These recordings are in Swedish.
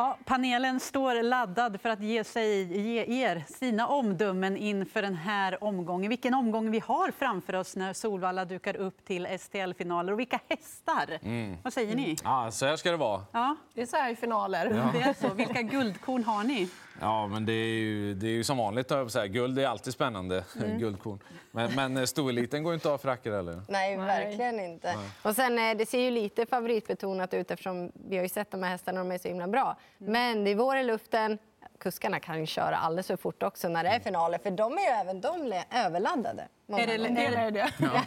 Ja, panelen står laddad för att ge, sig, ge er sina omdömen inför den här omgången. Vilken omgång vi har framför oss när Solvalla dukar upp till STL-finaler och vilka hästar. Mm. Vad säger ni? Ja, så här ska det vara. Ja. Det är så här i finaler. Ja. Det är så. Vilka guldkorn har ni? Ja, men det är ju, det är ju som vanligt. Säga. Guld är alltid spännande. Mm. Guldkorn. Men, men eh, stoeliten går inte av för rackor eller? Nej, verkligen inte. Nej. Och sen, eh, det ser ju lite favoritbetonat ut eftersom vi har ju sett de här hästarna de är så himla bra. Mm. Men det är vår i luften. Kuskarna kan ju köra alldeles för fort också när det är finaler, för de är ju även de överladdade. Är det, är, det, ja.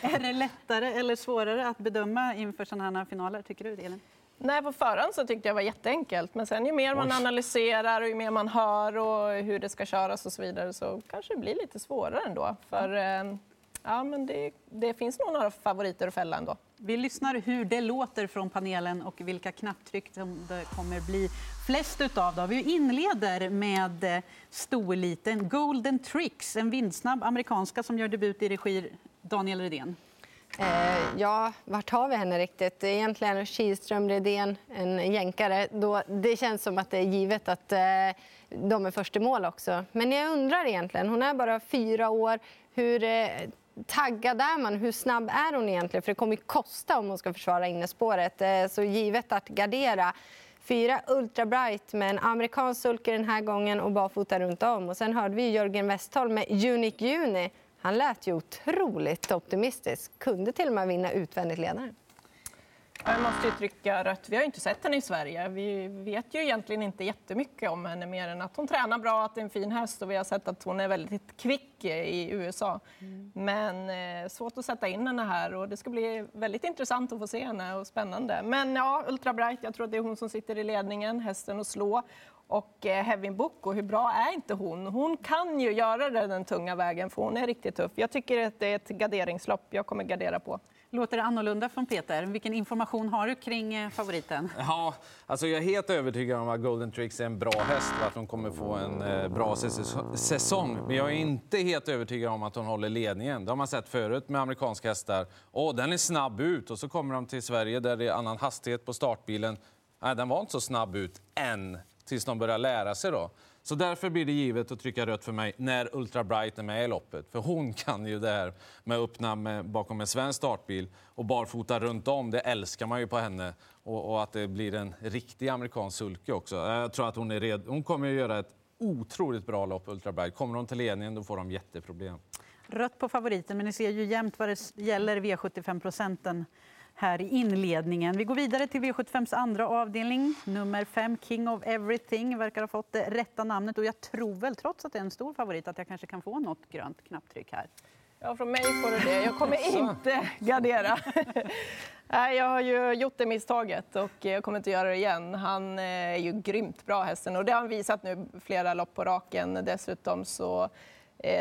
är det lättare eller svårare att bedöma inför sådana här finaler, tycker du, Elin? Nej, på förhand så tyckte jag var jätteenkelt. Men sen ju mer man analyserar och ju mer man hör och hur det ska köras och så vidare så kanske det blir lite svårare ändå. För eh, ja, men det, det finns nog några favoriter att fälla ändå. Vi lyssnar hur det låter från panelen och vilka knapptryck som det kommer bli flest utav. Vi inleder med eh, stoeliten Golden Tricks, en vindsnabb amerikanska som gör debut i regi Daniel Redén. Eh, ja, vart har vi henne riktigt? Egentligen Kihlström, Redén, en jänkare. Då, det känns som att det är givet att eh, de är först i mål också. Men jag undrar egentligen, hon är bara fyra år. Hur eh, taggad är man? Hur snabb är hon egentligen? För det kommer ju kosta om hon ska försvara innespåret. Eh, så givet att gardera. Fyra Ultra Bright med en amerikansk sulke den här gången och barfota runt om. Och sen hörde vi Jörgen Westholm med Unique Juni han lät ju otroligt optimistisk. Kunde till och med vinna utvändigt ledaren. Jag måste ju trycka rött. Vi har inte sett henne i Sverige. Vi vet ju egentligen inte jättemycket om henne mer än att hon tränar bra, att det är en fin häst och vi har sett att hon är väldigt kvick i USA. Mm. Men eh, svårt att sätta in henne här och det ska bli väldigt intressant att få se henne och spännande. Men ja, Ultra Bright, jag tror att det är hon som sitter i ledningen, hästen att slå. Och eh, Hevin Boko, hur bra är inte hon? Hon kan ju göra det den tunga vägen, för hon är riktigt tuff. Jag tycker att det är ett garderingslopp jag kommer gardera på. Låter det annorlunda från Peter? Vilken information har du kring eh, favoriten? Ja, alltså jag är helt övertygad om att Golden Tricks är en bra häst och att hon kommer få en eh, bra säsong. Men jag är inte helt övertygad om att hon håller ledningen. Det har man sett förut med amerikanska hästar. Åh, den är snabb ut och så kommer de till Sverige där det är annan hastighet på startbilen. Nej, den var inte så snabb ut än tills de börjar lära sig. Då. Så därför blir det givet att trycka rött för mig när Ultra Bright är med i loppet. För hon kan ju det här med att öppna med, bakom en svensk startbil och barfota runt om. Det älskar man ju på henne. Och, och att det blir en riktig amerikansk sulke också. Jag tror att hon är redo. Hon kommer att göra ett otroligt bra lopp, Ultra Bright. Kommer hon till ledningen då får de jätteproblem. Rött på favoriten, men ni ser ju jämnt vad det gäller V75 procenten här i inledningen. Vi går vidare till V75s andra avdelning. Nummer fem, King of Everything, verkar ha fått det rätta namnet. Och jag tror väl, trots att det är en stor favorit, att jag kanske kan få något grönt knapptryck här. Ja, från mig får du det. Jag kommer inte gardera. jag har ju gjort det misstaget och jag kommer inte göra det igen. Han är ju grymt bra hästen och det har han visat nu flera lopp på raken. Dessutom så eh,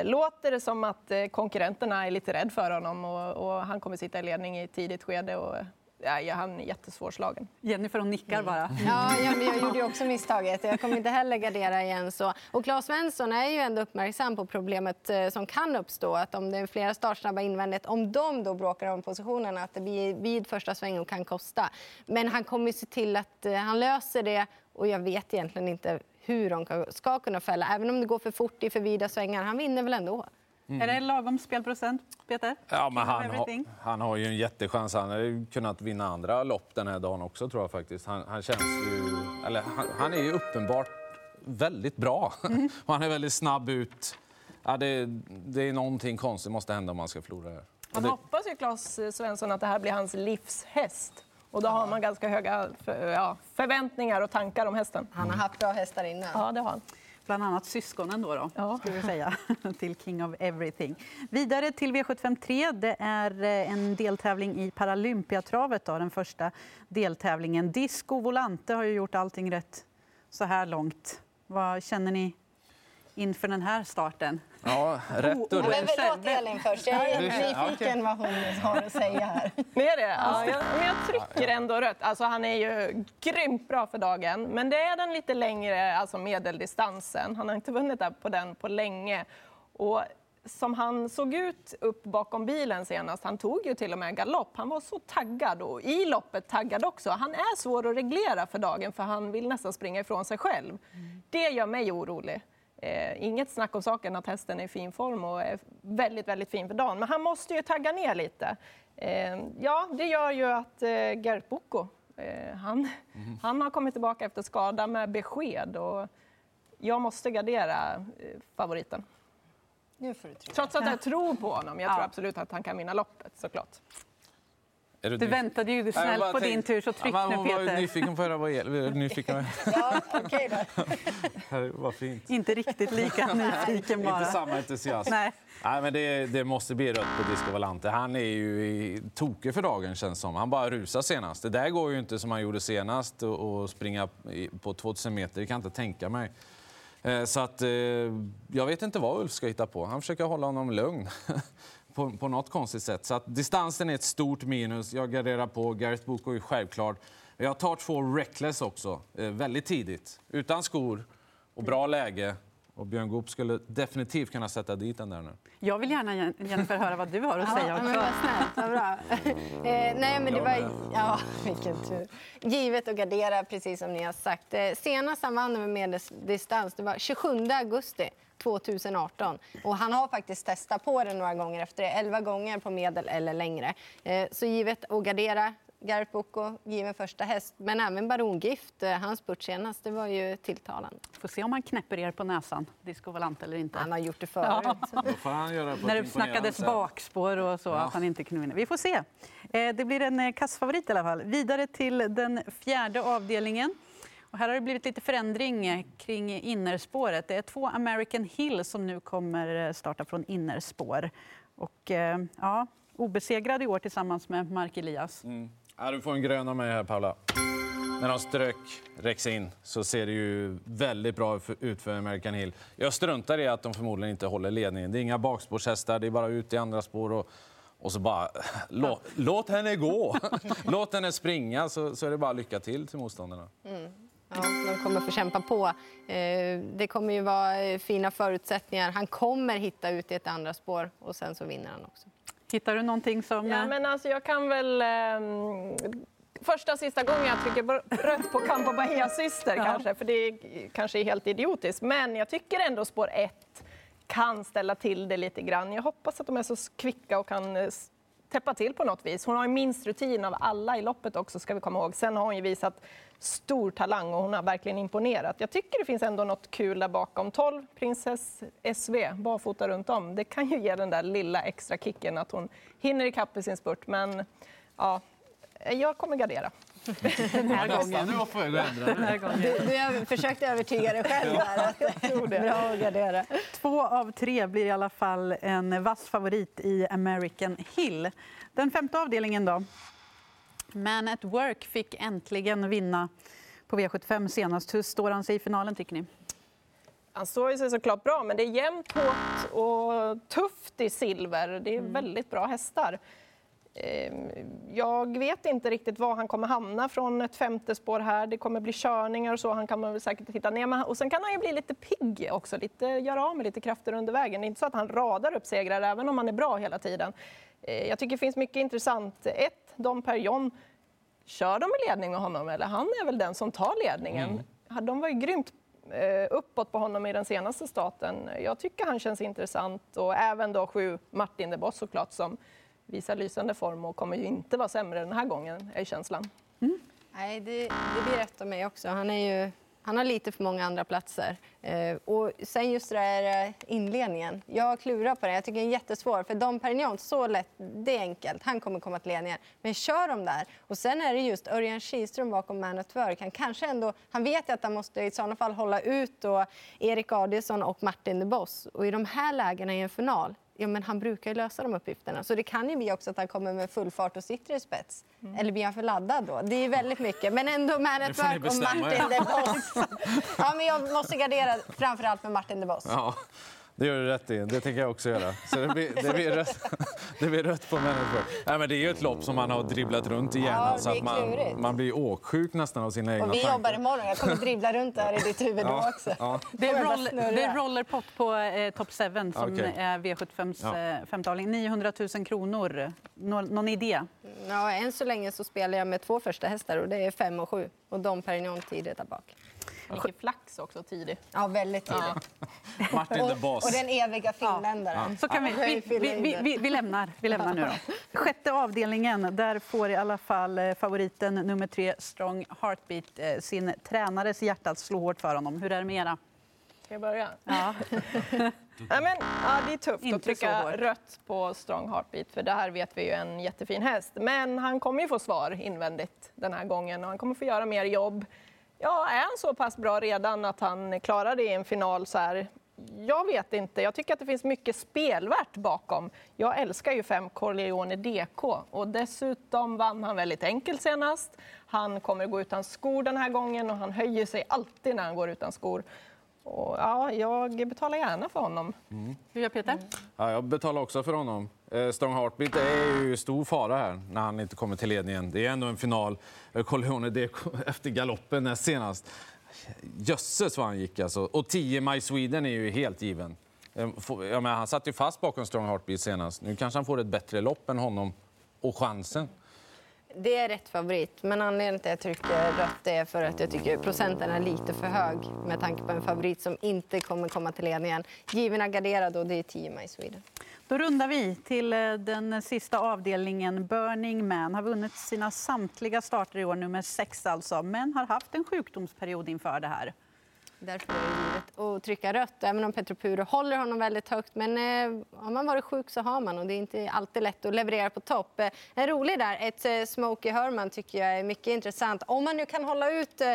låter det som att eh, konkurrenterna är lite rädd för honom och, och han kommer sitta i ledning i tidigt skede. Och, Ja, han är jättesvårslagen. Jennifer hon nickar mm. bara. Mm. Ja, jag, jag gjorde också misstaget. Jag kommer inte heller gardera igen. Så. Och Claes Svensson är ju ändå uppmärksam på problemet eh, som kan uppstå. Att om det är flera startsnabba invändigt, om de då bråkar om positionerna, att det blir vid första svängen kan kosta. Men han kommer se till att eh, han löser det och jag vet egentligen inte hur de ska kunna fälla. Även om det går för fort i för vida svängar. Han vinner väl ändå. Mm. Är det lagom spelprocent, Peter? Ja, men han, har, han har ju en jättechans. Han hade kunnat vinna andra lopp den här dagen också, tror jag faktiskt. Han, han känns ju... Eller, han, han, är ju uppenbart väldigt bra. Mm. han är väldigt snabb ut. Ja, det, det är någonting konstigt måste hända om man ska förlora här. Han hoppas ju, Claes Svensson, att det här blir hans livshäst. Och då har man ganska höga för, ja, förväntningar och tankar om hästen. Han har haft bra hästar innan. Ja, det har han. Bland annat syskonen då, då ja. ska vi säga, till King of Everything. Vidare till V75 3. Det är eh, en deltävling i Paralympiatravet, då, den första deltävlingen. Disco Volante har ju gjort allting rätt så här långt. Vad känner ni inför den här starten? Ja, rätt och rätt. Men låt Elin först. Jag är nyfiken vad hon har att säga här. Det är det? Ja, jag, men jag trycker ändå rött. Alltså, han är ju grymt bra för dagen. Men det är den lite längre alltså medeldistansen. Han har inte vunnit på den på länge. Och som han såg ut upp bakom bilen senast, han tog ju till och med galopp. Han var så taggad och i loppet taggad också. Han är svår att reglera för dagen för han vill nästan springa ifrån sig själv. Mm. Det gör mig orolig. Eh, inget snack om saken att hästen är i fin form och är väldigt, väldigt fin för dagen. Men han måste ju tagga ner lite. Eh, ja, det gör ju att eh, Gert Boko, eh, han, mm. han har kommit tillbaka efter skada med besked. Och jag måste gardera eh, favoriten. Trots att jag tror på honom. Jag tror absolut att han kan vinna loppet såklart. Du, du väntade ju snällt på din tur, så tryck ja, nu Peter. Var nyfiken på att höra vad nyfiken Ja, okej då. Vad fint. Inte riktigt lika nyfiken bara. Inte samma entusiasm. Nej. Nej, men det, det måste bli rött på Disco Valante. Han är ju i, tokig för dagen känns som. Han bara rusar senast. Det där går ju inte som han gjorde senast och springa på 2000 meter. Det kan jag inte tänka mig. Eh, så att, eh, jag vet inte vad Ulf ska hitta på. Han försöker hålla honom lugn på, på något konstigt sätt. Så att distansen är ett stort minus. Jag garderar på. Gareth Boko är självklart. Jag tar två Reckless också, eh, väldigt tidigt. Utan skor och bra läge. Och Björn Goop skulle definitivt kunna sätta dit den där nu. Jag vill gärna Jennifer, höra vad du har att säga också. Ja, vad snällt, vad bra. eh, nej, men det var... Ja, vilken tur. Givet att gardera, precis som ni har sagt. Eh, senast han vann över medeldistans det var 27 augusti 2018. Och han har faktiskt testat på det några gånger efter det. 11 gånger på medel eller längre. Eh, så givet att gardera Gareth Boko, given första häst. Men även Baron Gift, eh, hans spurt senast, det var ju tilltalande. Får se om han knäpper er på näsan, Disco Valant eller inte. Han har gjort det förut. Ja. När det snackades bakspår och så, ja. att han inte kunde vinna. Vi får se. Eh, det blir en eh, kassfavorit i alla fall. Vidare till den fjärde avdelningen. Och här har det blivit lite förändring kring innerspåret. Det är två American Hill som nu kommer starta från innerspår. Och, ja, obesegrad i år tillsammans med Mark Elias. Mm. Ja, du får en grön av mig här, Paula. När de strök Rex in så ser det ju väldigt bra ut för American Hill. Jag struntar i att de förmodligen inte håller ledningen. Det är inga bakspårshästar, det är bara ut i andra spår. Och, och så bara, låt, låt henne gå! låt henne springa, så, så är det bara lycka till till motståndarna. Mm. Ja, de kommer att få kämpa på. Eh, det kommer ju vara eh, fina förutsättningar. Han kommer hitta ut i ett andra spår och sen så vinner han också. Hittar du någonting som... Ja, men alltså jag kan väl... Eh, första sista gången jag trycker rött på Campo Bahias syster ja. kanske, för det kanske är helt idiotiskt. Men jag tycker ändå spår 1 kan ställa till det lite grann. Jag hoppas att de är så kvicka och kan eh, täppa till på något vis. Hon har minst rutin av alla i loppet också, ska vi komma ihåg. Sen har hon ju visat stor talang och hon har verkligen imponerat. Jag tycker det finns ändå något kul där bakom. 12, Princess SV, barfota runt om. Det kan ju ge den där lilla extra kicken att hon hinner ikapp i sin spurt. Men ja, jag kommer gardera. Den här gången. Nu får jag ändra Du, du försökte övertyga dig själv där. Bra att gardera. Två av tre blir i alla fall en vass favorit i American Hill. Den femte avdelningen då? Man at Work fick äntligen vinna på V75 senast. Hur står han sig i finalen, tycker ni? Han står sig såklart bra, men det är jämnt, hårt och tufft i silver. Det är mm. väldigt bra hästar. Ehm, jag vet inte riktigt var han kommer hamna från ett femte spår här. Det kommer bli körningar och så. Han kan väl säkert titta ner. Och sen kan han ju bli lite pigg också, lite, göra av med lite krafter under vägen. Det är inte så att han radar upp segrar även om han är bra hela tiden. Ehm, jag tycker det finns mycket intressant. Ett, Dom Perignon. Kör de i ledning med honom eller han är väl den som tar ledningen? Mm. De var ju grymt eh, uppåt på honom i den senaste starten. Jag tycker han känns intressant och även då sju Martin de Boss såklart som visar lysande form och kommer ju inte vara sämre den här gången, är känslan. Mm. Nej, det, det blir rätt av mig också. Han, är ju, han har lite för många andra platser. Eh, och sen just det där eh, inledningen. Jag klurar på det. Jag tycker den är jättesvår. För Dom Perignon, så lätt, det är enkelt. Han kommer komma till ledningen. Men kör de där. Och sen är det just Örjan Kihlström bakom Man at Work. Han kanske ändå, han vet att han måste i sådana fall hålla ut då Erik Adielsson och Martin de Boss. Och i de här lägena i en final, ja, men han brukar ju lösa de uppgifterna. Så det kan ju bli också att han kommer med full fart och sitter i spets. Mm. Eller blir han för laddad då? Det är väldigt mycket. Men ändå Man at Work och Martin de Boss. ja, men jag måste gardera framförallt med Martin de Boss. Ja. Det gör du rätt i. Det tänker jag också göra. Så det blir, det blir, rött, det blir rött på människor. Nej, men det är ju ett lopp som man har dribblat runt i hjärnan Ja, så att man, man blir åksjuk nästan av sina egna Och vi tankar. jobbar imorgon. Jag kommer dribbla runt där i ditt huvud då också. Ja. Det är, roll, det är rollerpott på eh, Top 7 som Okej. är V75s Ja. eh, femteavdelning. 900 000 kronor. Nå, någon idé? Ja, än så länge så spelar jag med två första hästar och det är fem och sju. Och de Perignon tidigt där bak. Mycket flax också tidigt. Ja, väldigt tidigt. Martin the Och, Boss. och den eviga finländaren. Så kan vi, vi, vi, vi, vi, lämnar, vi lämnar nu då. Sjätte avdelningen, där får i alla fall eh, favoriten nummer tre, Strong Heartbeat, eh, sin tränares hjärta att slå hårt för honom. Hur är det med era? Ska jag börja? Ja. Nej, men, ja, det är tufft Inte att trycka rött på Strong Heartbeat, för det här vet vi ju en jättefin häst. Men han kommer ju få svar invändigt den här gången och han kommer få göra mer jobb. Ja, är han så pass bra redan att han klarar det i en final så här? Jag vet inte. Jag tycker att det finns mycket spelvärt bakom. Jag älskar ju fem Corleone DK och dessutom vann han väldigt enkelt senast. Han kommer gå utan skor den här gången och han höjer sig alltid när han går utan skor. Och ja, jag betalar gärna för honom. Hur gör Peter? Ja, jag betalar också för honom. Eh, Strong Heartbeat är ju stor fara här när han inte kommer till ledningen. Det är ändå en final. Eh, Corleone DK efter galoppen näst senast. Jösses vad han gick alltså. Och 10 My Sweden är ju helt given. Eh, ja, men han satt ju fast bakom Strong Heartbeat senast. Nu kanske han får ett bättre lopp än honom och chansen. Det är rätt favorit, men anledningen till att jag trycker rött är för att jag tycker procenten är lite för hög med tanke på en favorit som inte kommer komma till ledningen. Given är garderad och det är 10 My Sweden. Då rundar vi till eh, den sista avdelningen. Burning Man har vunnit sina samtliga starter i år, nummer sex alltså, men har haft en sjukdomsperiod inför det här. Därför att trycka rött, även om Petro Puro håller honom väldigt högt. Men eh, har man varit sjuk så har man och det är inte alltid lätt att leverera på topp. Eh, en rolig där, ett eh, Smokey Herman tycker jag är mycket intressant. Om man nu kan hålla ut eh,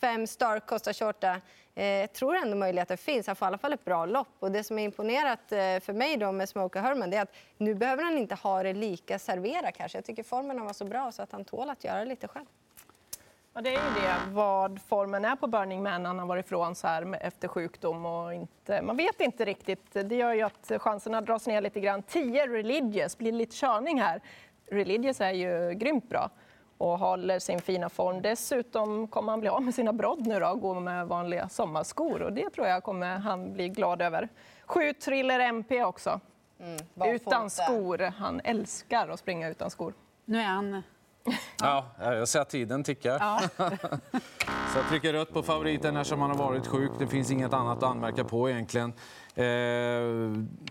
fem Star Costa Shorta. Eh, jag tror ändå möjligheten finns. Han får i alla fall ett bra lopp. Och det som är imponerat eh, för mig då med Smokey Herman det är att nu behöver han inte ha det lika servera kanske. Jag tycker formen var så bra så att han tål att göra lite själv. Ja, det är ju det, vad formen är på Burning Man när han har varit ifrån så här efter sjukdom. Och inte, man vet inte riktigt. Det gör ju att chanserna dras ner lite grann. 10 Religious, blir lite körning här. Religious är ju grymt bra och håller sin fina form. Dessutom kommer han bli av med sina brodd nu då och gå med vanliga sommarskor. Och det tror jag kommer han bli glad över. Sju Thriller MP också. Utan skor. Han älskar att springa utan skor. Nu är han... Ja, jag ser att tiden tickar. Så jag trycker rött på favoriten eftersom han har varit sjuk. Det finns inget annat att anmärka på egentligen. Eh,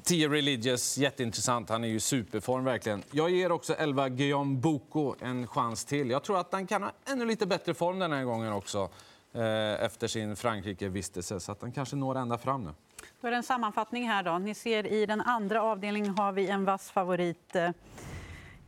10 Religious, jätteintressant. Han är ju superform verkligen. Jag ger också 11 Guillaume Boko en chans till. Jag tror att han kan ha ännu lite bättre form den här gången också. Eh, efter sin Frankrike-vistelse. Så att han kanske når ända fram nu. Då är det en sammanfattning här. Då. Ni ser i den andra avdelningen har vi en vass favorit eh,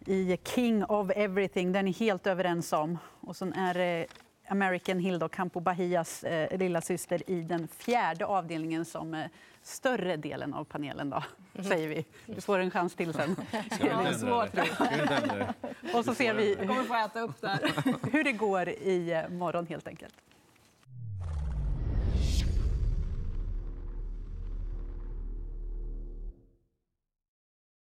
i King of Everything. Den är helt överens om. Och sen är det American Hill, då, Campo Bahias eh, lilla syster i den fjärde avdelningen som eh, större delen av panelen, då, säger vi. Du får en chans till sen. Ja, svårt. Och så ser vi hur det går i eh, morgon helt enkelt.